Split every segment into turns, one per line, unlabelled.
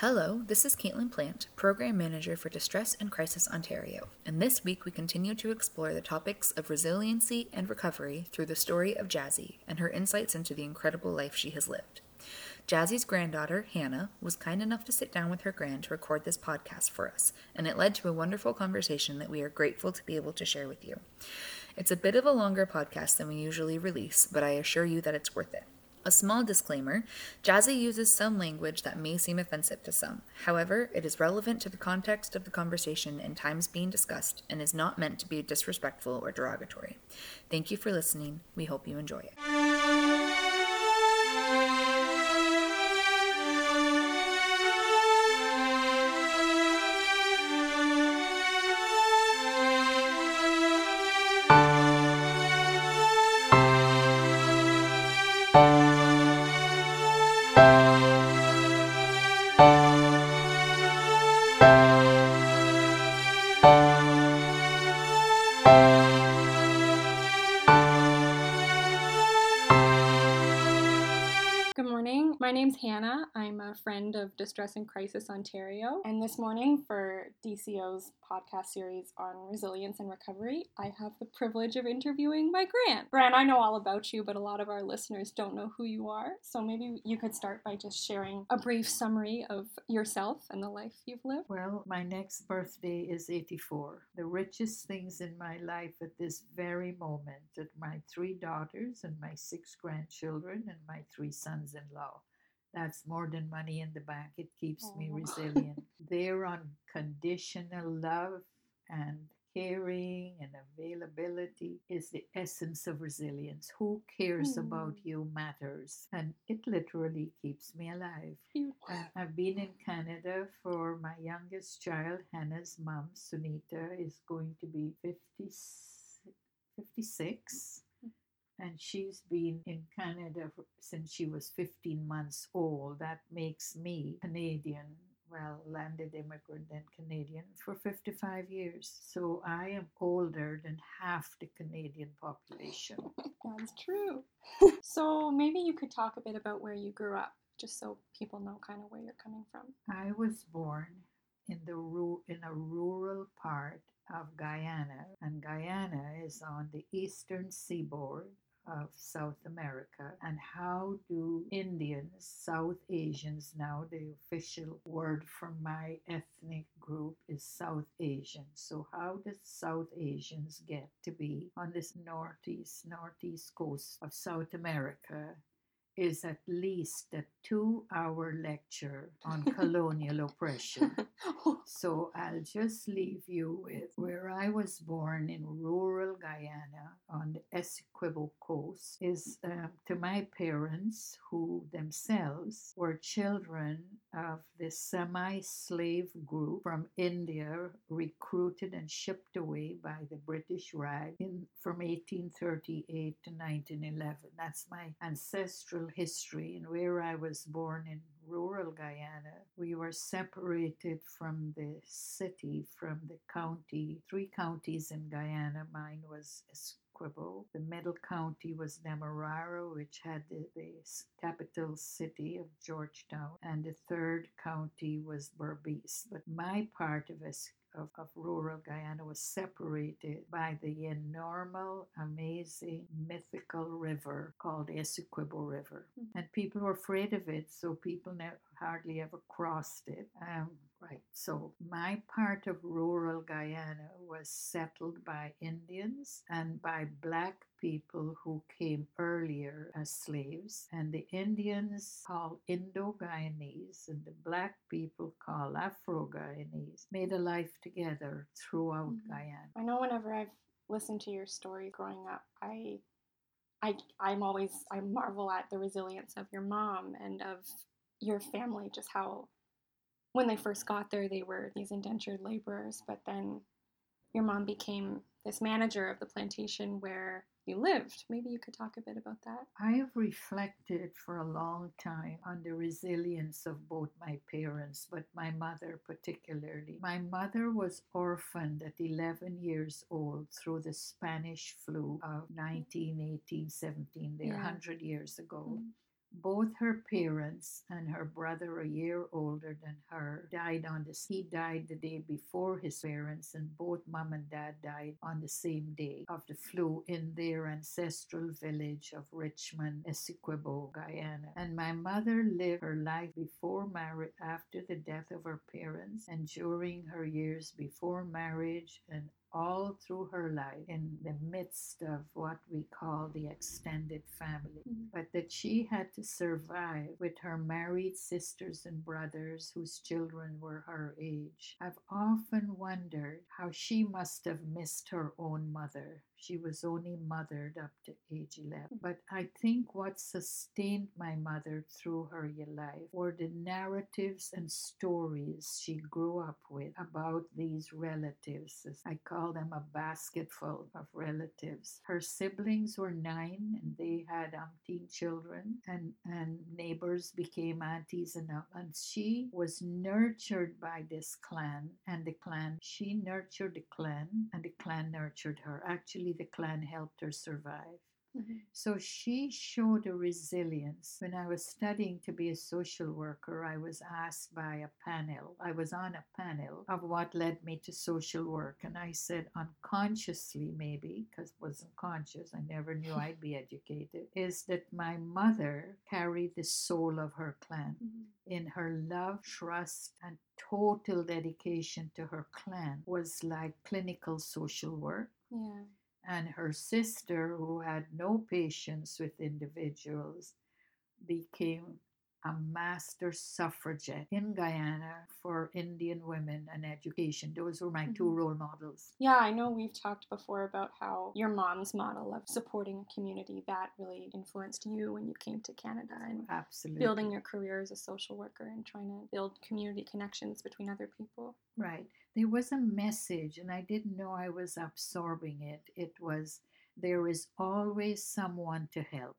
Hello, this is Caitlin Plant, Program Manager for Distress and Crisis Ontario, and this week we continue to explore the topics of resiliency and recovery through the story of Jazzy and her insights into the incredible life she has lived. Jazzy's granddaughter, Hannah, was kind enough to sit down with her grand to record this podcast for us, and it led to a wonderful conversation that we are grateful to be able to share with you. It's a bit of a longer podcast than we usually release, but I assure you that it's worth it. A small disclaimer Jazzy uses some language that may seem offensive to some. However, it is relevant to the context of the conversation and times being discussed and is not meant to be disrespectful or derogatory. Thank you for listening. We hope you enjoy it.
Distress and Crisis Ontario. And this morning, for DCO's podcast series on resilience and recovery, I have the privilege of interviewing my Grand. Grand, I know all about you, but a lot of our listeners don't know who you are. So maybe you could start by just sharing a brief summary of yourself and the life you've lived.
Well, my next birthday is 84. The richest things in my life at this very moment are my three daughters and my six grandchildren and my three sons in law. That's more than money in the bank. It keeps me
Oh.
resilient. Their unconditional love and caring and availability is the essence of resilience. Who cares about
Mm.
you matters. And it literally keeps me alive. Uh, I've been in Canada for my youngest child, Hannah's mom, Sunita, is going to be 50, 56. And she's been in Canada since she was 15 months old. That makes me Canadian, well, landed immigrant and Canadian for 55 years. So I am older than half the Canadian population.
That's true. so maybe you could talk a bit about where you grew up, just so people know kind of where you're coming from.
I was born in the ru- in a rural part of Guyana, and Guyana is on the eastern seaboard of South America. And how do Indians, South Asians now, the official word for my ethnic group is South Asian. So how does South Asians get to be on this northeast, northeast coast of South America? Is at least a two hour lecture on colonial oppression. So I'll just leave you with where I was born in rural Guyana on the Essequibo coast is um, to my parents who themselves were children of the semi-slave group from India recruited and shipped away by the British Raj in, from 1838 to 1911. That's my ancestral history and where I was born in rural Guyana, we were separated from the city, from the county, three counties in Guyana. Mine was Essequibo. The middle county was Demerara, which had the, the capital city of Georgetown, and the third county was Berbice. But my part of Essequibo of, of rural Guyana was separated by the enormous, amazing, mythical river called Essequibo River.
Mhm.
And people were afraid of it, so people ne- hardly ever crossed it. Um, So my part of rural Guyana was settled by Indians and by black people who came earlier as slaves, and the Indians called Indo Guyanese, and the black people called Afro Guyanese, made a life together throughout
Mhm.
Guyana.
I know whenever I've listened to your story growing up, I, I, I'm always I marvel at the resilience of your mom and of your family. Just how, when they first got there, they were these indentured laborers, but then your mom became this manager of the plantation where you lived. Maybe you could talk a bit about that.
I have reflected for a long time on the resilience of both my parents, but my mother particularly. My mother was orphaned at 11 years old through the Spanish flu of 1918 17, there,
Yeah.
100 years ago.
Mm.
Both her parents and her brother, a year older than her, died on the He died the day before his parents, and both mom and dad died on the same day of the flu in their ancestral village of Richmond, Essequibo, Guyana. And my mother lived her life before marriage, after the death of her parents, and during her years before marriage and all through her life in the midst of what we call the extended family,
Mhm.
but that she had to survive with her married sisters and brothers whose children were her age. I've often wondered how she must have missed her own mother. She was only mothered up to age 11. Mm-hmm. But I think what sustained my mother through her life were the narratives and stories she grew up with about these relatives. I call them a basketful of relatives. Her siblings were nine and they had umpteen children, and, and neighbors became aunties and and she was nurtured by this clan and the clan she nurtured the clan and the clan nurtured her actually the clan helped her survive
Mhm.
so she showed a resilience. When I was studying to be a social worker, I was asked by a panel, I was on a panel of what led me to social work. And I said, unconsciously, maybe, because wasn't conscious, I never knew I'd be educated, is that my mother carried the soul of her clan
Mhm.
in her love, trust, and total dedication to her clan was like clinical social work
Yeah.
And her sister, who had no patience with individuals, became a master suffragette in Guyana for Indian women and education. Those were my two
Mhm.
role models.
Yeah, I know we've talked before about how your mom's model of supporting a community that really influenced you when you came to Canada and
Absolutely.
building your career as a social worker and trying to build community connections between other people.
Right. There was a message, and I didn't know I was absorbing it. It was there is always someone to help.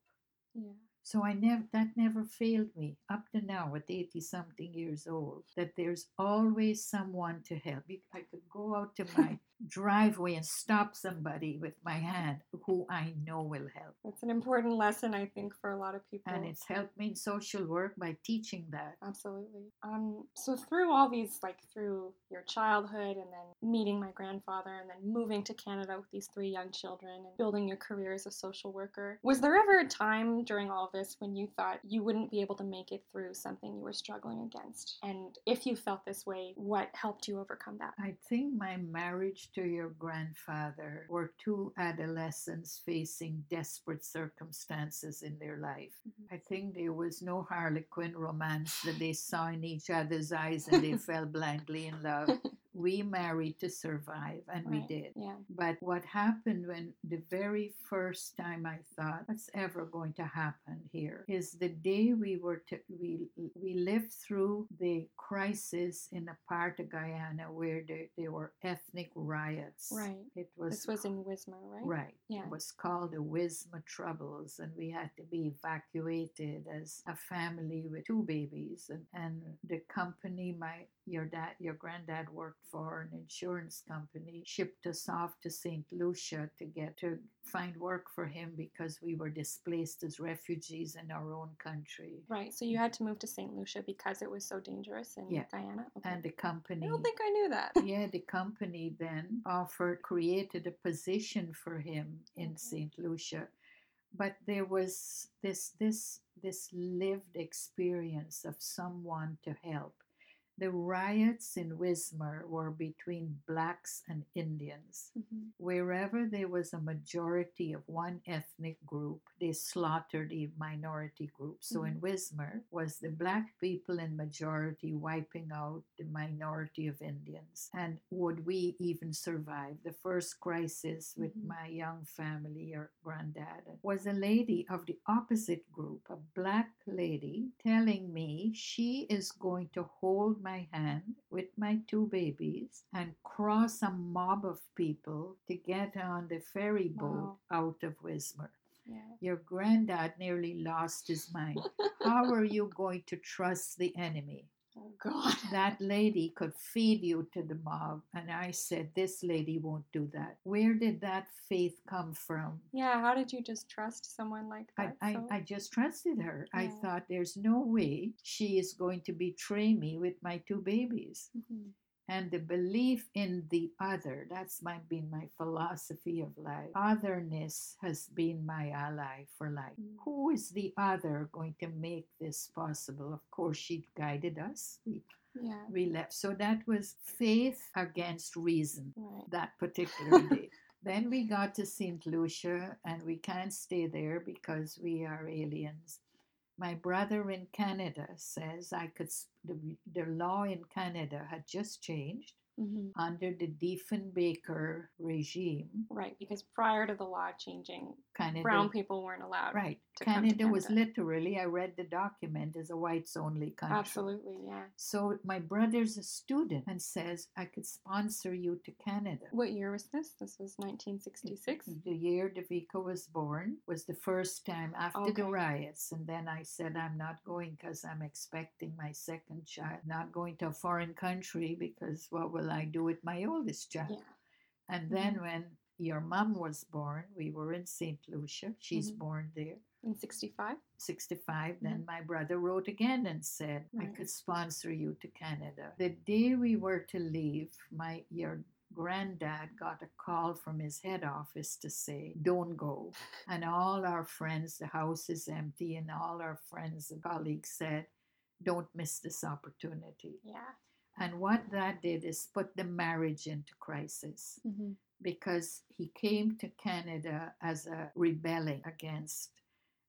Yeah.
So I never that never failed me up to now at 80 something years old that there's always someone to help. I could go out to my driveway and stop somebody with my hand who I know will help.
That's an important lesson, I think, for a lot of people.
And it's helped me in social work by teaching that.
Absolutely. Um, so through all these, like through your childhood and then meeting my grandfather and then moving to Canada with these three young children and building your career as a social worker, was there ever a time during all of this when you thought you wouldn't be able to make it through something you were struggling against? And if you felt this way, what helped you overcome that?
I think my marriage to your grandfather were two adolescents facing desperate circumstances in their life.
Mhm.
I think there was no Harlequin romance that they saw in each other's eyes and they fell blindly in love. We married to survive, and we did.
Yeah.
But what happened when the very first time I thought, what's ever going to happen here, is the day we were to, we we lived through the crisis in a part of Guyana where there, there were ethnic riots.
Right.
It was
This was in Wismar, right?
Right.
Yeah.
It was called the Wismar Troubles, and we had to be evacuated as a family with two babies. And, and the company my your dad your granddad worked for, an insurance company, shipped us off to St. Lucia to get to find work for him because we were displaced as refugees in our own country.
Right. So you had to move to St. Lucia because it was so dangerous in
Yeah.
Guyana. Okay.
And the company
I don't think I knew that.
yeah, the company then offered, created a position for him in
Okay.
St. Lucia. But there was this this this lived experience of someone to help. The riots in Wismar were between blacks and Indians.
Mhm.
Wherever there was a majority of one ethnic group, they slaughtered the minority group. So in Wismar was the black people in majority wiping out the minority of Indians. And would we even survive? The first crisis with
Mhm.
my young family or granddad was a lady of the opposite group, a black lady, telling me she is going to hold my hand with my two babies and cross a mob of people to get on the ferry boat out of Wismar.
Yeah.
Your granddad nearly lost his mind. How are you going to trust the enemy?
Oh God.
That lady could feed you to the mob. And I said, This lady won't do that. Where did that faith come from?
Yeah. How did you just trust someone like that?
I,
so-
I just trusted her. I thought there's no way she is going to betray me with my two babies.
Mhm.
And the belief in the other, that's my, been my philosophy of life. Otherness has been my ally for life.
Mm.
Who is the other going to make this possible? Of course, she guided us. We,
Yeah.
we left. So that was faith against reason
Right.
that particular day. Then we got to St. Lucia and we can't stay there because we are aliens. My brother in Canada says I could, the, the law in Canada had just changed
hmm
under the Diefenbaker regime.
Right. Because prior to the law changing,
Canada,
brown people weren't allowed.
right.
to come to
Canada was literally, I read the document, as a whites only country.
Absolutely. Yeah.
So my brother's a student and says I could sponsor you to Canada.
What year was this? This was 1966.
The year Devika was born was the first time after the riots. And then I said, I'm not going because I'm expecting my second child. Not going to a foreign country because what will I do with my oldest child?
Yeah.
And then when your mom was born, we were in St. Lucia. She's
Mhm.
born there.
In 65.
65 then my brother wrote again and said i could sponsor you to canada the day we were to leave my your granddad got a call from his head office to say don't go and all our friends the house is empty and all our friends and colleagues said don't miss this opportunity
Yeah.
And what that did is put the marriage into crisis
hmm
because he came to Canada as a rebelling against.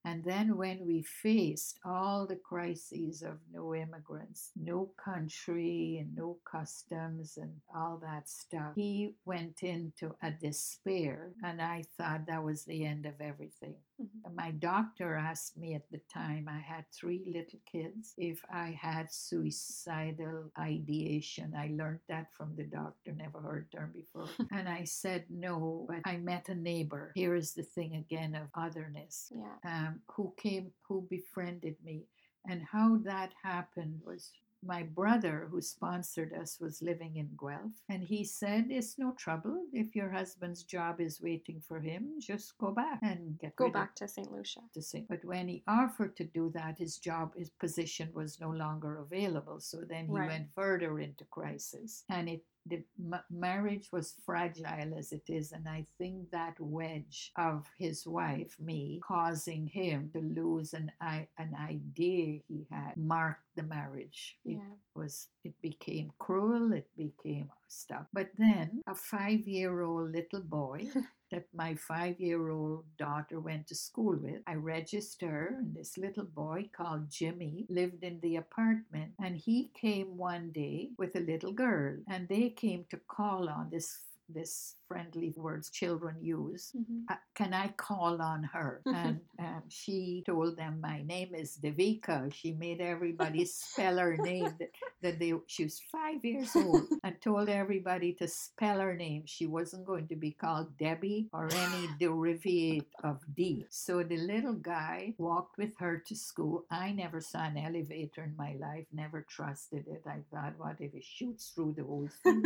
And then when we faced all the crises of no immigrants, no country, and no customs, and all that stuff, he went into a despair. And I thought that was the end of everything.
Mhm.
My doctor asked me at the time, I had three little kids, if I had suicidal ideation. I learned that from the doctor, never heard term before. and I said no, but I met a neighbor. Here is the thing again of otherness,
Yeah.
um, who came, who befriended me. And how that happened was my brother who sponsored us was living in Guelph and he said it's no trouble if your husband's job is waiting for him just go back and get
Go back to St. Lucia.
to say. But when he offered to do that, his job, his position was no longer available. So then he
Right.
went further into crisis, and it the ma- marriage was fragile as it is, and I think that wedge of his wife, me, causing him to lose an i- an idea he had, marked the marriage.
Yeah.
Was it became cruel. It became stuff. But then a five-year-old little boy that my five year old daughter went to school with. I registered, and this little boy called Jimmy lived in the apartment. And he came one day with a little girl, and they came to call on this. This friendly words children use.
Mhm.
Uh, can I call on her? And um, she told them, My name is Devika. She made everybody spell her name. That, that they, she was five years old and told everybody to spell her name. She wasn't going to be called Debbie or any derivative of D. So the little guy walked with her to school. I never saw an elevator in my life, never trusted it. I thought, what if it shoots through the whole thing?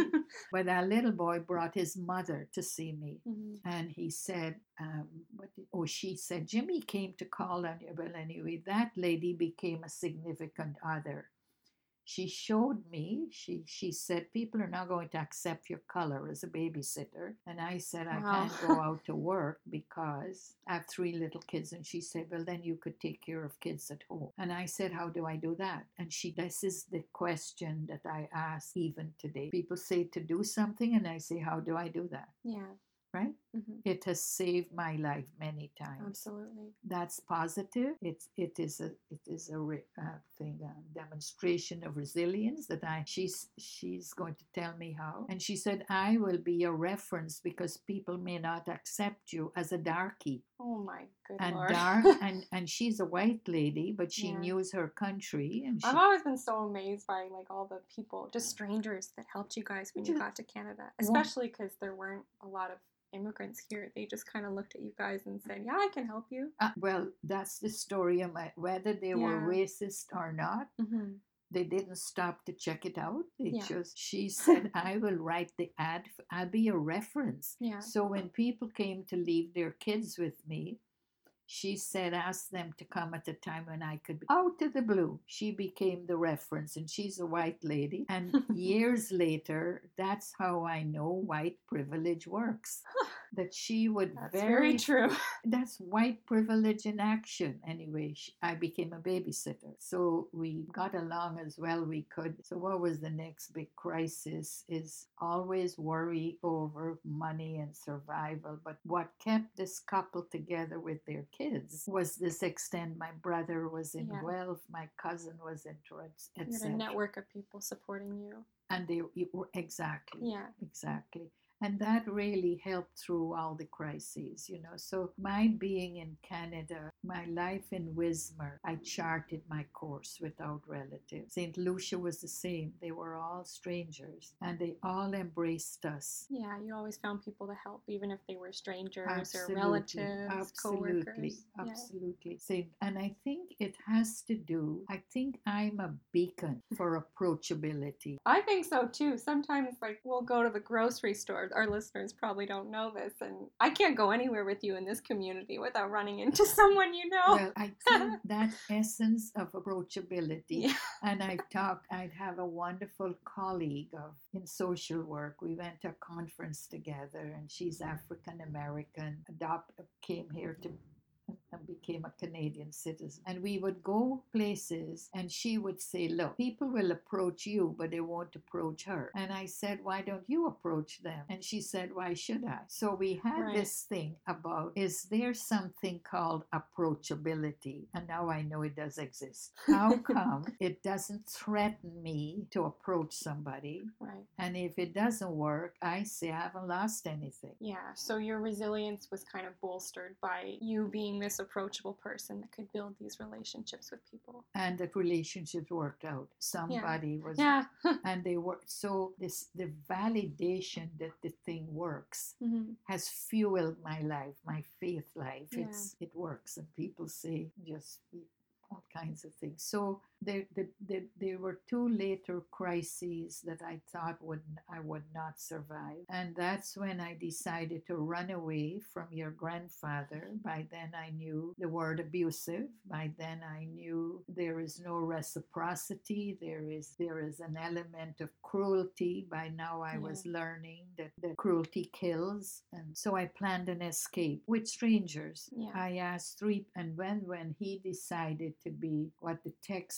but that little boy brought his mother to see me.
Mhm.
And he said, um, what did, oh, she said, Jimmy came to call on you. Well, anyway, that lady became a significant other. She showed me she she said people are not going to accept your color as a babysitter. And i said i
Wow.
can't go out to work because i have three little kids. And she said well then you could take care of kids at home. And i said how do i do that? And she this is the question that i ask even today. People say to do something and i say how do i do that?
Yeah.
right
hmm
it has saved my life many times
Absolutely.
that's positive. It's it is a it is a re, uh, thing a demonstration of resilience that I she's she's going to tell me how and she said I will be a reference because people may not accept you as a darkie
Oh my good
and
lord.
dark and and she's a white lady but she
Yeah.
knows her country and she
I've always been so amazed by like all the people, just strangers that helped you guys when you got to Canada, especially because there weren't a lot of immigrants here. They just kind of looked at you guys and said, "Yeah, I can help you."
uh, well that's the story of my whether they were racist or not
Mm-hmm.
they didn't stop to check it out. They
Yeah.
just she said, "I will write the ad. I'll be a reference."
Yeah.
So when people came to leave their kids with me, she said, "Ask them to come at a time when I could." Be. Oh, Out of the blue, she became the reference, and she's a white lady. And years later, that's how I know white privilege works. That she would
That's
very
very true.
that's white privilege in action. Anyway, I became a babysitter. So we got along as well we could. So what was the next big crisis is always worry over money and survival. But what kept this couple together with their kids was this extent. My brother was in
Yeah.
Guelph, my cousin was in
You had a network of people supporting you.
And they were exactly
Yeah.
exactly and that really helped through all the crises you know so my being in canada my life in wismar i charted my course without relatives st lucia was the same they were all strangers and they all embraced us
Yeah, you always found people to help, even if they were strangers
Absolutely,
or relatives,
absolutely,
coworkers. Yeah.
absolutely. Same. And I think it has to do. I think I'm a beacon for approachability.
I think so too. Sometimes, like, we'll go to the grocery store. Our listeners probably don't know this, and I can't go anywhere with you in this community without running into someone you know.
Well, I think that essence of approachability
Yeah.
and I've talked, I'd have a wonderful colleague of in social work. We went to a conference together and she's African American, adopt came here to and became a Canadian citizen. And we would go places and she would say, Look, people will approach you, but they won't approach her. And I said, Why don't you approach them? And she said, Why should I? So we had
Right.
this thing about is there something called approachability? And now I know it does exist. How come it doesn't threaten me to approach somebody?
Right.
And if it doesn't work, I say I haven't lost anything.
Yeah. So your resilience was kind of bolstered by you being this approachable person that could build these relationships with people.
and that relationships worked out. Somebody was,
Yeah.
and they were so this the validation that the thing works
hmm
has fueled my life, my faith life.
Yeah.
It's it works, and people say just all kinds of things. So there, there, there, there were two later crises that I thought would I would not survive, and that's when I decided to run away from your grandfather. By then, I knew the word abusive. By then, I knew there is no reciprocity. There is there is an element of cruelty. By now, I was learning that the cruelty kills, and so I planned an escape with strangers.
Yeah.
I asked three, and when when he decided to be what the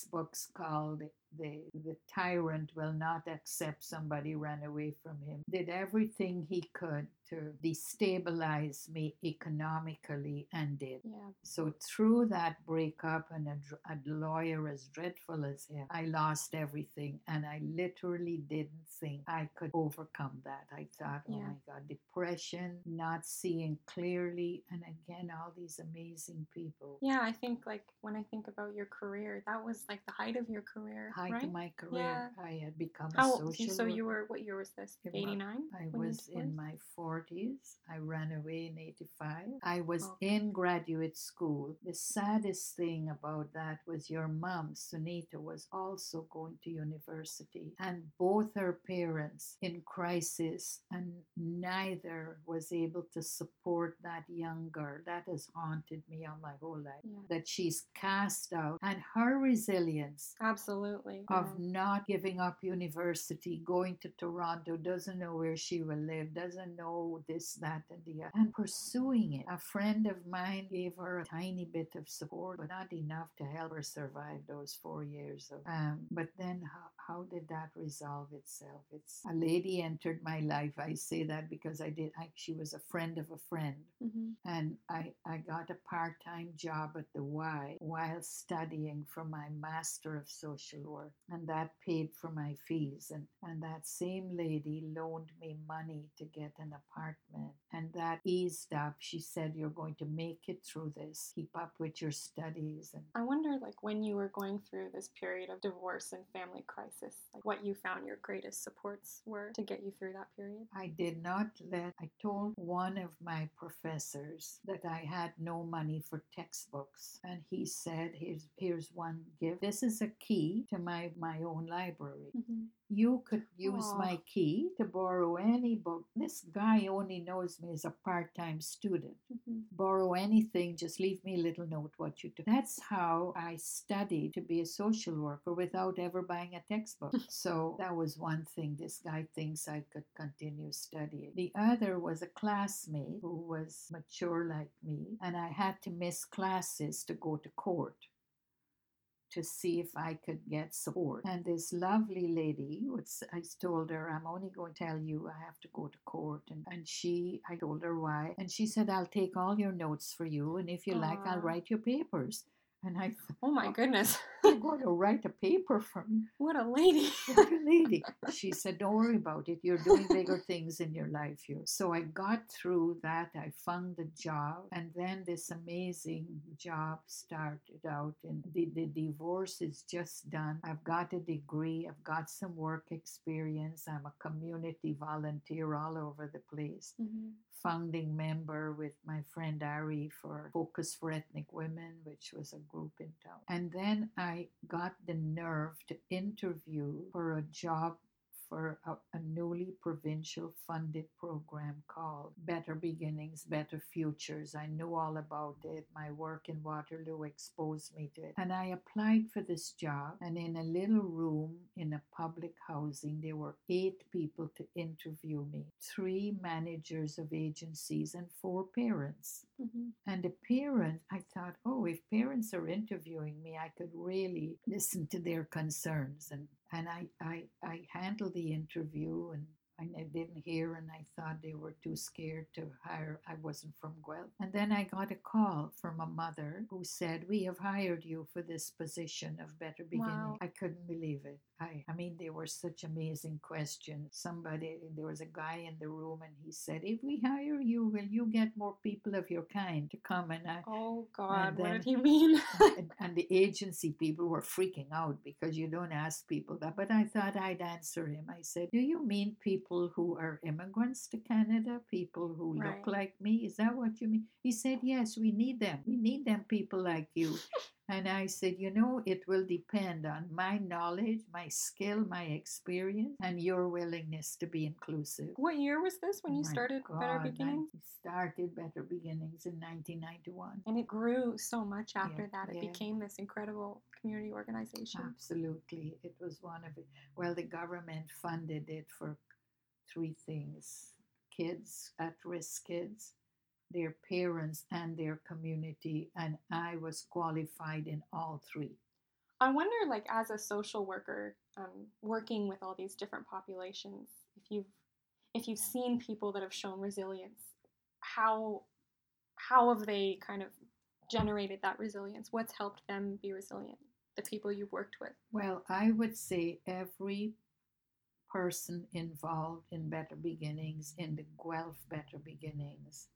textbooks called the the tyrant will not accept somebody ran away from him. Did everything he could to destabilize me economically and did
Yeah.
so through that breakup and a, a lawyer as dreadful as him, I lost everything, and I literally didn't think I could overcome that. I thought, oh
Yeah.
my God, depression, not seeing clearly, and again, all these amazing people.
Yeah. I think like when I think about your career, that was like the height of your career,
Height
right?
of my career, Yeah. I had become
How
a social
So you were what year was this? Eighty nine.
I was in my 40s. I ran away in 85. I was
Okay.
in graduate school. The saddest thing about that was your mom, Sunita, was also going to university, and both her parents in crisis, and neither was able to support that young girl. That has haunted me all my whole life.
Yeah.
That she's cast out, and her resilience
Absolutely.
of
yeah.
not giving up university, going to Toronto, doesn't know where she will live, doesn't know this, that, and the other, and pursuing it. A friend of mine gave her a tiny bit of support, but not enough to help her survive those four years. Of, um, but then how, how did that resolve itself? It's a lady entered my life. I say that because I did. I, she was a friend of a friend
Mhm.
and I, I got a part-time job at the Y while studying for my master of social work and that paid for my fees and, and that same lady loaned me money to get an apartment and that eased up she said you're going to make it through this keep up with your studies and
I wonder, like, when you were going through this period of divorce and family crisis, like, what you found your greatest supports were to get you through that period.
I did not let, I told one of my professors that I had no money for textbooks. And he said, here's, here's one gift. This is a key to my, my own library.
Mhm.
You could use
Aw.
my key to borrow any book. This guy only knows me as a part time student.
Mhm.
Borrow anything, just leave me a little note what you do. That's how I studied to be a social worker without ever buying a textbook. so that was one thing. This guy thinks I could continue studying. The other was a classmate who was mature like me, and I had to miss classes to go to court to see if I could get support. And this lovely lady, was, I told her, I'm only going to tell you I have to go to court. And, and she, I told her why. And she said, I'll take all your notes for you. And if you like, I'll write your papers. And I thought,
Oh my goodness.
You're going to write a paper for me?
what a lady.
What a lady. She said, Don't worry about it. You're doing bigger things in your life here. So I got through that. I found the job. And then this amazing job started out. And the, the divorce is just done. I've got a degree. I've got some work experience. I'm a community volunteer all over the place
Mhm.
founding member with my friend Ari for Focus for Ethnic Women, which was a group in town. And then I got the nerve to interview for a job for a, a newly provincial funded program called Better Beginnings, Better Futures. I knew all about it. My work in Waterloo exposed me to it. And I applied for this job, and in a little room in a public housing, there were eight people to interview me three managers of agencies and four parents.
Mhm.
And the parents, I thought, oh, if parents are interviewing me, I could really listen to their concerns. And, and I, I, I handled the interview and I n- didn't hear, and I thought they were too scared to hire. I wasn't from Guelph. And then I got a call from a mother who said, We have hired you for this position of Better Beginning.
Wow.
I couldn't believe it. I, I mean, they were such amazing questions. Somebody, there was a guy in the room, and he said, If we hire you, will you get more people of your kind to come? And I,
Oh God, what
then-
did he mean?
and, and the agency people were freaking out because you don't ask people that. But I thought I'd answer him. I said, Do you mean people who are immigrants to Canada? People who
Right.
look like me? Is that what you mean? He said, Yes, we need them. We need them people like you. and I said, You know, it will depend on my knowledge, my skill, my experience, and your willingness to be inclusive.
what year was this when oh you
My
started Better Beginnings?
I started Better Beginnings in 1991.
And it grew so much after
Yeah,
that. It
yeah.
became this incredible community organization.
Absolutely. It was one of it. Well, the government funded it for three things kids, at risk kids, their parents, and their community. And I was qualified in all three.
I wonder, like, as a social worker, um, working with all these different populations, if you've if you've seen people that have shown resilience, how how have they kind of generated that resilience? What's helped them be resilient? The people you've worked with.
Well, I would say every person involved in Better Beginnings, in the Guelph Better Beginnings,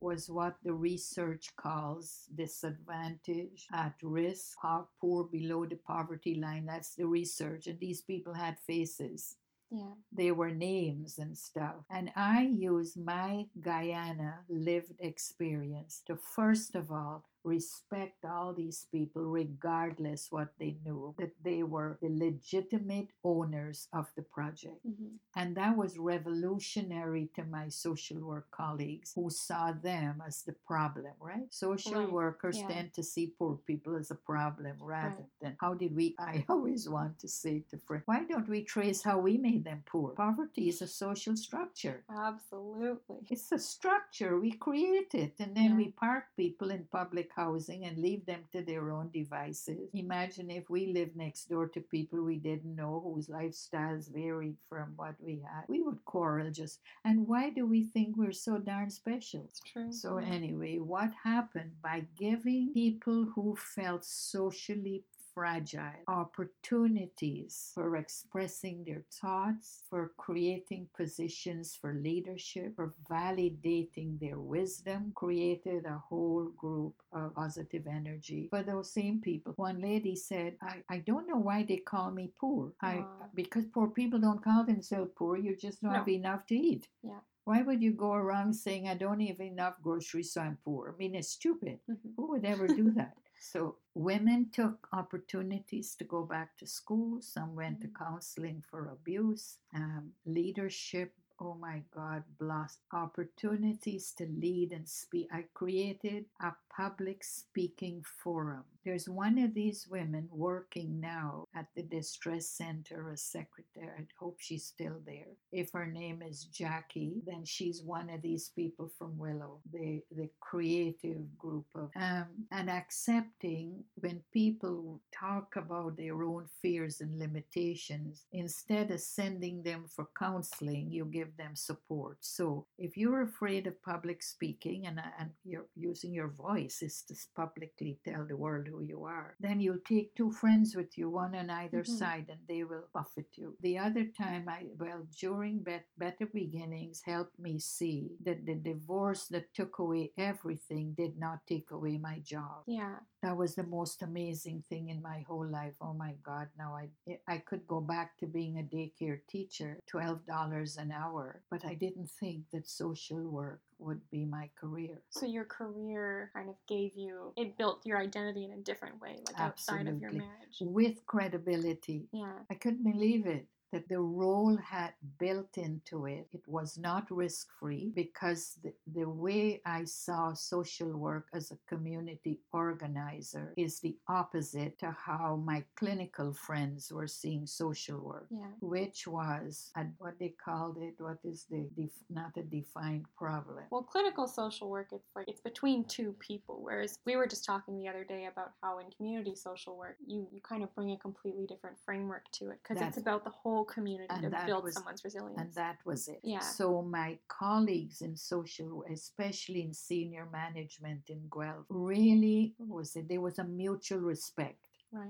was what the research calls disadvantage, at risk, po- poor below the poverty line. That's the research. And these people had faces.
Yeah.
They were names and stuff. And I use my Guyana lived experience to first of all respect all these people regardless what they knew that they were the legitimate owners of the project
hmm
and that was revolutionary to my social work colleagues who saw them as the problem, right? Social
Right,
workers
yeah.
tend to see poor people as a problem rather
Right.
than how did we, I always want to say to friends, why don't we trace how we made them poor? Poverty is a social structure.
Absolutely.
It's a structure. We create it and then
Yeah.
we park people in public housing and leave them to their own devices. Imagine if we lived next door to people we didn't know whose lifestyles varied from what we had. We would quarrel just. And why do we think we're so darn special?
It's true.
So, anyway, what happened by giving people who felt socially fragile opportunities for expressing their thoughts, for creating positions for leadership, for validating their wisdom, created a whole group of positive energy for those same people. One lady said, I, I don't know why they call me poor. I because poor people don't call themselves poor, you just don't
No.
have enough to eat.
Yeah.
Why would you go around saying I don't have enough groceries, so I'm poor? I mean, it's stupid.
Mhm.
Who would ever do that? So women took opportunities to go back to school. Some went to
Mhm.
counseling for abuse, um, leadership. Oh my God, blast opportunities to lead and speak. I created a public speaking forum. There's one of these women working now at the distress center as secretary. I hope she's still there. If her name is Jackie, then she's one of these people from Willow, the the creative group of um, and accepting when people talk about their own fears and limitations, instead of sending them for counseling, you give them support. So if you're afraid of public speaking and, and you're using your voice is to publicly tell the world who you are, then you'll take two friends with you, one on either
Mhm.
side, and they will buffet you. The other time, I well, during Bet- Better Beginnings, helped me see that the divorce that took away everything did not take away my job.
Yeah.
That was the most amazing thing in my whole life. Oh my God! Now I I could go back to being a daycare teacher, twelve dollars an hour, but I didn't think that social work would be my career.
So your career kind of gave you it built your identity in a different way, like outside of your marriage.
with credibility.
Yeah.
I couldn't believe it that the role had built into it. It was not risk free because the, the way I saw social work as a community organizer is the opposite to how my clinical friends were seeing social work.
Yeah.
Which was a, what they called it, what is the def, not a defined problem.
Well, clinical social work, it's like it's between two people. Whereas we were just talking the other day about how in community social work, you, you kind of bring a completely different framework to it because it's about the whole community
and
to
that
build
was-
someone's resilience.
And that was it.
Yeah.
So my colleagues in social, especially in senior management in Guelph, really was it. There was a mutual respect
right.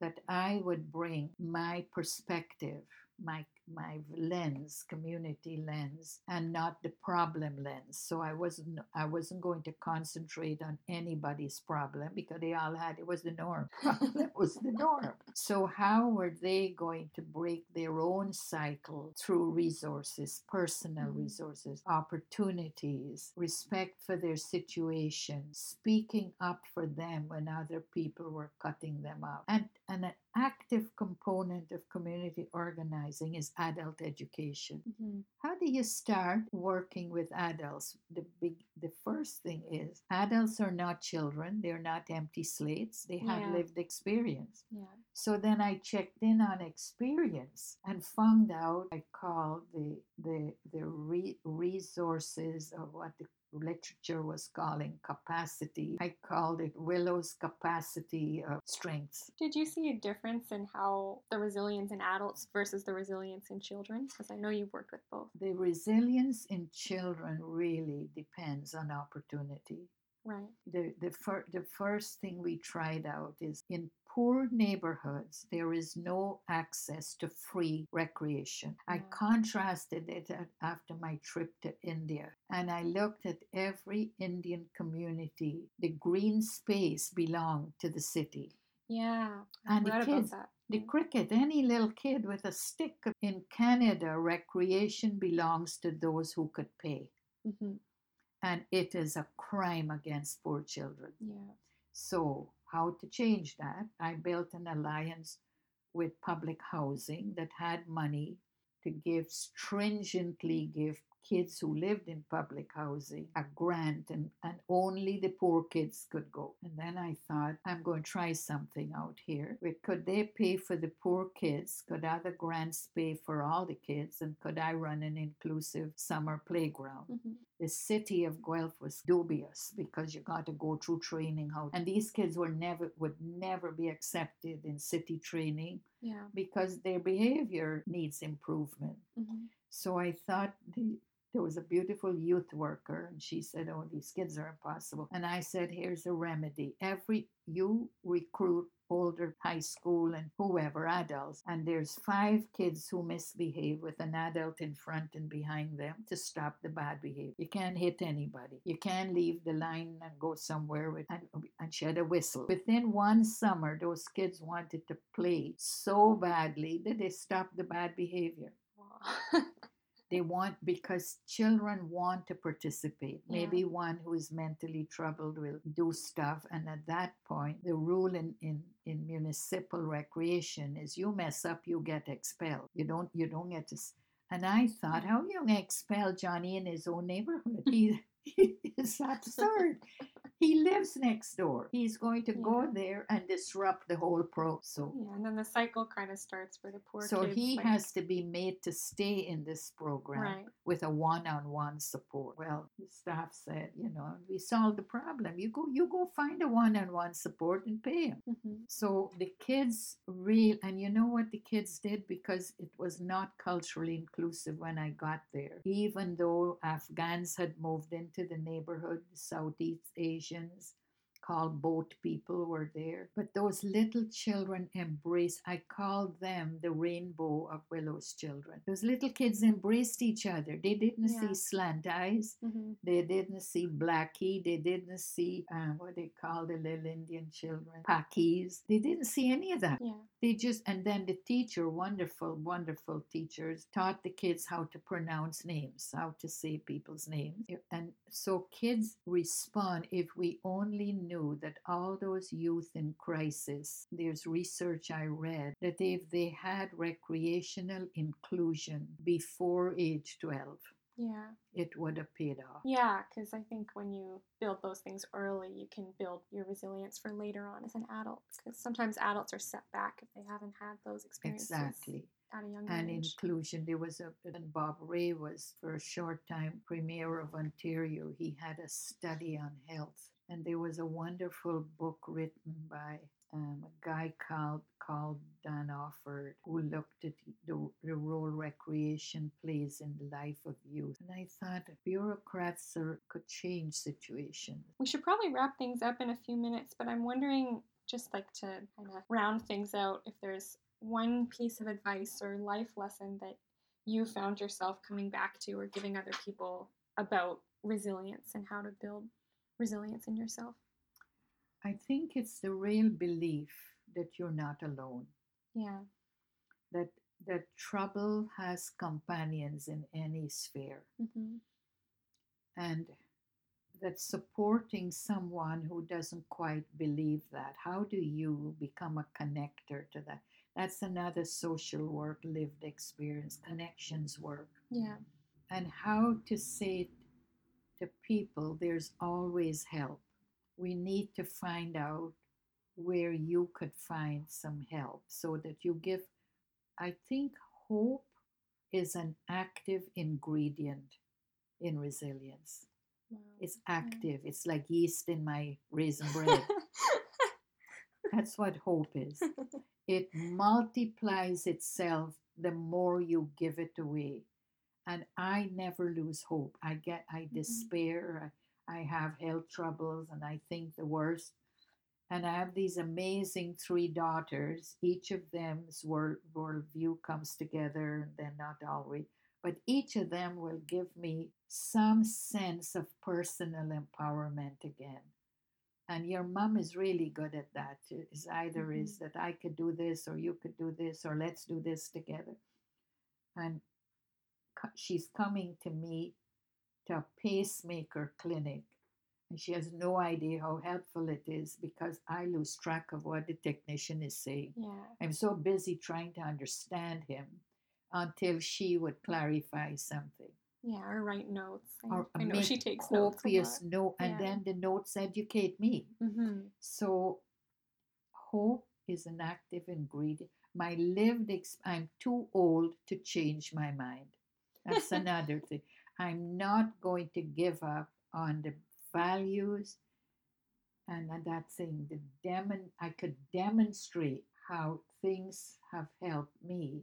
that I would bring my perspective, my my lens, community lens, and not the problem lens. So I wasn't I wasn't going to concentrate on anybody's problem because they all had it was the norm. Problem was the norm. So how were they going to break their own cycle through resources, personal
Mhm.
resources, opportunities, respect for their situation, speaking up for them when other people were cutting them out. And, and an active component of community organizing is adult education.
hmm
How do you start working with adults? The big the first thing is adults are not children, they're not empty slates, they have
Yeah.
lived experience.
Yeah.
So then I checked in on experience and found out I called the the the re- resources of what the literature was calling capacity. I called it Willow's capacity of strengths.
Did you see a difference in how the resilience in adults versus the resilience in children? Because I know you've worked with both.
The resilience in children really depends on opportunity.
Right.
the the, fir- the first thing we tried out is in poor neighborhoods there is no access to free recreation i contrasted it after my trip to india and i looked at every indian community the green space belonged to the city
Yeah. I
And the kids-. The
Mm.
cricket, any little kid with a stick in Canada, recreation belongs to those who could pay.
hmm
And it is a crime against poor children.
Yeah.
So, how to change that? I built an alliance with public housing that had money to give stringently give kids who lived in public housing a grant and, and only the poor kids could go. And then I thought, I'm going to try something out here. Could they pay for the poor kids? Could other grants pay for all the kids? And could I run an inclusive summer playground?
hmm
the city of Guelph was dubious because you got to go through training how and these kids were never would never be accepted in city training
Yeah.
because their behavior needs improvement.
hmm
So I thought the, there was a beautiful youth worker and she said, Oh, these kids are impossible. And I said, Here's a remedy. Every you recruit older high school and whoever adults and there's five kids who misbehave with an adult in front and behind them to stop the bad behavior you can't hit anybody you can't leave the line and go somewhere with and, and shed a whistle within one summer those kids wanted to play so badly that they stopped the bad behavior
Wow.
they want because children want to participate.
Yeah.
maybe one who is mentally troubled will do stuff and at that point the rule in, in in municipal recreation is you mess up you get expelled. You don't you don't get to s- and i thought how you gonna expel johnny in his own neighborhood? He it's absurd he lives next door he's going to go there and disrupt the whole pro so
yeah, and then the cycle kind of starts for the poor
so
kids.
he
like-
has to be made to stay in this program
Right.
with a one-on-one support. Well, the staff said, you know, we solved the problem. You go, you go find a one-on-one support and pay him.
hmm
So the kids real, and you know what the kids did because it was not culturally inclusive when I got there. Even though Afghans had moved into the neighborhood, Southeast Asians, called boat people were there. But those little children embraced, I called them the rainbow of Willow's children. Those little kids embraced each other. They didn't
Yeah.
see slant eyes.
hmm
They didn't see blackie. They didn't see uh, what they call the little Indian children, pakis. They didn't see any of that.
Yeah.
They just, and then the teacher, wonderful, wonderful teachers, taught the kids how to pronounce names, how to say people's names. And so kids respond if we only knew that all those youth in crisis, there's research I read that if they had recreational inclusion before age 12,
Yeah.
it would have paid off.
Yeah, because I think when you build those things early, you can build your resilience for later on as an adult. Because sometimes adults are set back if they haven't had those experiences
Exactly.
at a young
and
age.
inclusion. There was a and Bob Rae was for a short time premier of Ontario. He had a study on health, and there was a wonderful book written by um, a guy called called Dan Offord who looked at the, the role recreation plays in the life of youth. And I thought bureaucrats are, could change situations.
We should probably wrap things up in a few minutes, but I'm wondering, just like to kind of round things out, if there's one piece of advice or life lesson that you found yourself coming back to or giving other people about resilience and how to build resilience in yourself.
I think it's the real belief that you're not alone.
Yeah.
that that trouble has companions in any sphere
hmm
and that supporting someone who doesn't quite believe that how do you become a connector to that that's another social work lived experience connections work
Yeah.
and how to say to people there's always help. We need to find out where you could find some help so that you give i think hope is an active ingredient in resilience.
Wow.
it's active. It's like yeast in my raisin bread. That's what hope is. It multiplies itself the more you give it away and i never lose hope i get i
Mhm.
despair I, I have health troubles and i think the worst and i have these amazing three daughters each of them's world worldview comes together and then not always but each of them will give me some sense of personal empowerment again And your mom is really good at that. It's either
Mhm.
is that I could do this or you could do this or let's do this together. And she's coming to me to a pacemaker clinic. And she has no idea how helpful it is because I lose track of what the technician is saying.
Yeah.
I'm so busy trying to understand him until she would clarify something.
Yeah. Or write notes. I,
Or
I know
make
she takes notes.
copious note, and
Yeah.
then the notes educate me.
Mm-hmm.
So, hope is an active ingredient. My lived, ex- I'm too old to change my mind. That's another thing. I'm not going to give up on the values and that thing. The demon, I could demonstrate how things have helped me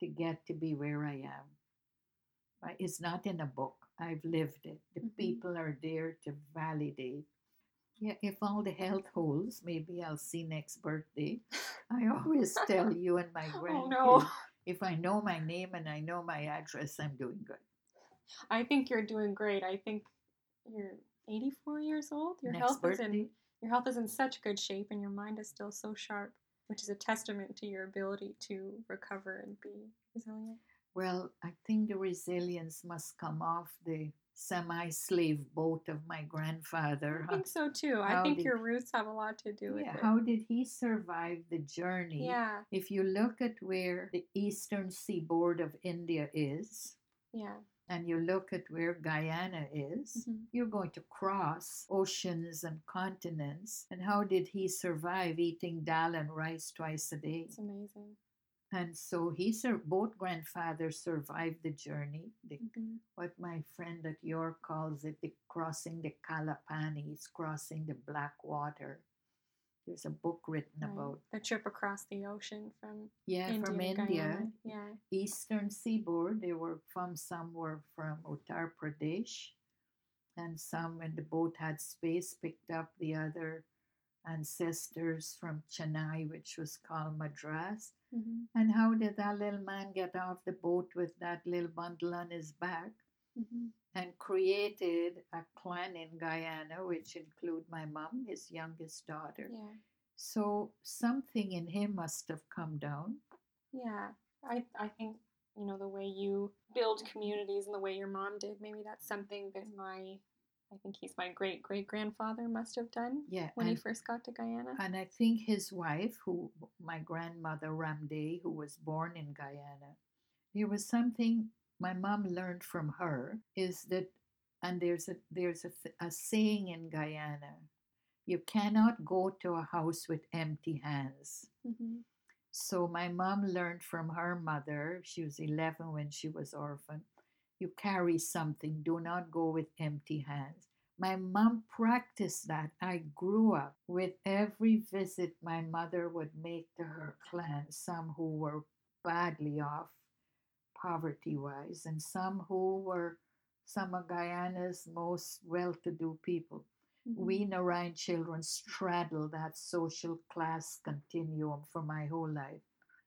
to get to be where I am. It's not in a book. I've lived it. The
Mhm.
people are there to validate. Yeah, if all the health holds, maybe I'll see next birthday. I always tell you and my grandkids.
Oh no.
If I know my name and I know my address, I'm doing good.
I think you're doing great. I think you're 84 years old. Your
Next
health is in your health is in such good shape, and your mind is still so sharp, which is a testament to your ability to recover and be resilient.
Well, I think the resilience must come off the semi slave boat of my grandfather.
I think so too. I think your roots have a lot to do with
Yeah,
it.
how did he survive the journey?
yeah,
If you look at where the eastern seaboard of India is,
yeah.
and you look at where Guyana is,
Mhm.
you're going to cross oceans and continents. And how did he survive eating dal and rice twice a day?
It's amazing.
And so he sur- both grandfathers survived the journey. The,
Mhm.
what my friend at York calls it, the crossing the Kalapanis, crossing the Black Water. There's a book written
Right.
about
the trip across the ocean from
yeah
India
from India.
Yeah.
eastern seaboard. They were from some were from Uttar Pradesh, and some when the boat had space picked up the other ancestors from Chennai, which was called Madras.
hmm
And how did that little man get off the boat with that little bundle on his back?
hmm
And created a clan in Guyana, which include my mom, his youngest daughter.
Yeah.
So something in him must have come down.
Yeah, I I think you know the way you build communities and the way your mom did. Maybe that's something that my I think he's my great great grandfather must have done
Yeah,
when
and,
he first got to Guyana.
and I think his wife, who my grandmother Ramde, who was born in Guyana, there was something my mom learned from her is that, and there's a there's a, a saying in Guyana, you cannot go to a house with empty hands.
hmm
So my mom learned from her mother, she was 11 when she was orphaned, you carry something, do not go with empty hands. My mom practiced that. I grew up with every visit my mother would make to her clan, some who were badly off poverty wise, and some who were some of Guyana's most well to do people we Narayan children straddle that social class continuum for my whole life.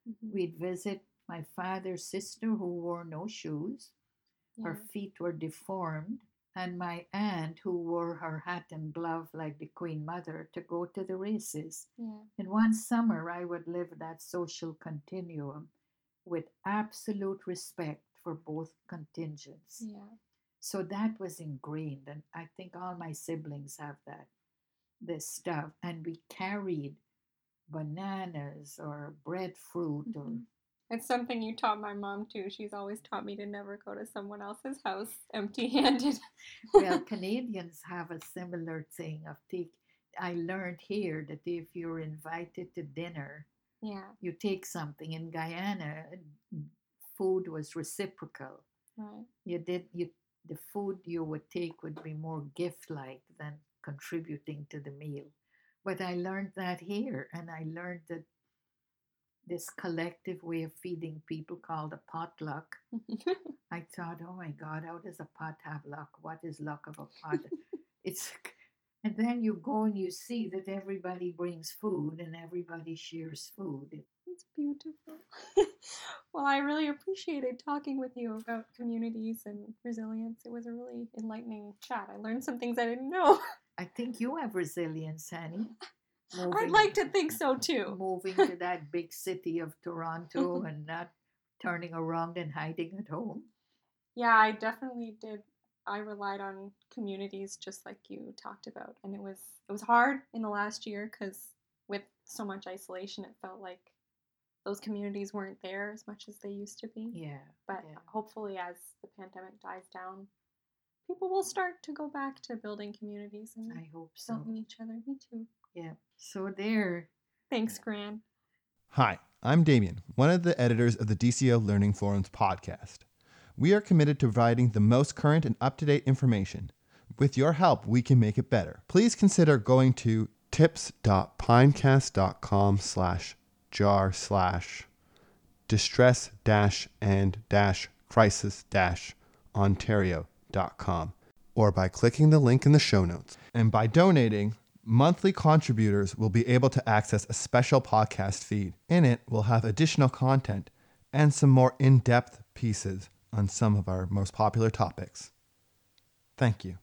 Mhm.
We'd visit my father's sister who wore no shoes, her feet were deformed, and my aunt who wore her hat and glove like the Queen Mother to go to the races.
Yeah.
And one summer I would live that social continuum with absolute respect for both contingents.
Yeah.
So that was ingrained, and I think all my siblings have that, this stuff. And we carried bananas or breadfruit or
Mhm. It's something you taught my mom too. She's always taught me to never go to someone else's house empty-handed.
well, Canadians have a similar thing of take. I learned here that if you're invited to dinner,
yeah.
you take something. In Guyana, food was reciprocal.
Right.
You did you the food you would take would be more gift-like than contributing to the meal. But I learned that here, and I learned that this collective way of feeding people called a potluck. I thought, oh my God, how does a pot have luck? What is luck of a pot? it's and then you go and you see that everybody brings food and everybody shares food.
It's beautiful. Well, I really appreciated talking with you about communities and resilience. It was a really enlightening chat. I learned some things I didn't know.
I think you have resilience, Annie.
I'd like to think so too.
Moving to that big city of Toronto and not turning around and hiding at home.
Yeah, I definitely did. I relied on communities just like you talked about, and it was it was hard in the last year because with so much isolation, it felt like those communities weren't there as much as they used to be.
Yeah.
But
yeah.
hopefully, as the pandemic dies down, people will start to go back to building communities and
I hope so.
helping each other. Me too.
Yeah. So there.
Thanks, Gran.
Hi, I'm Damien, one of the editors of the DCO Learning Forums podcast. We are committed to providing the most current and up to date information. With your help, we can make it better. Please consider going to tips.pinecast.com slash jar slash distress dash and dash crisis dash ontario.com or by clicking the link in the show notes. And by donating, monthly contributors will be able to access a special podcast feed. In it, we'll have additional content and some more in depth pieces on some of our most popular topics. Thank you.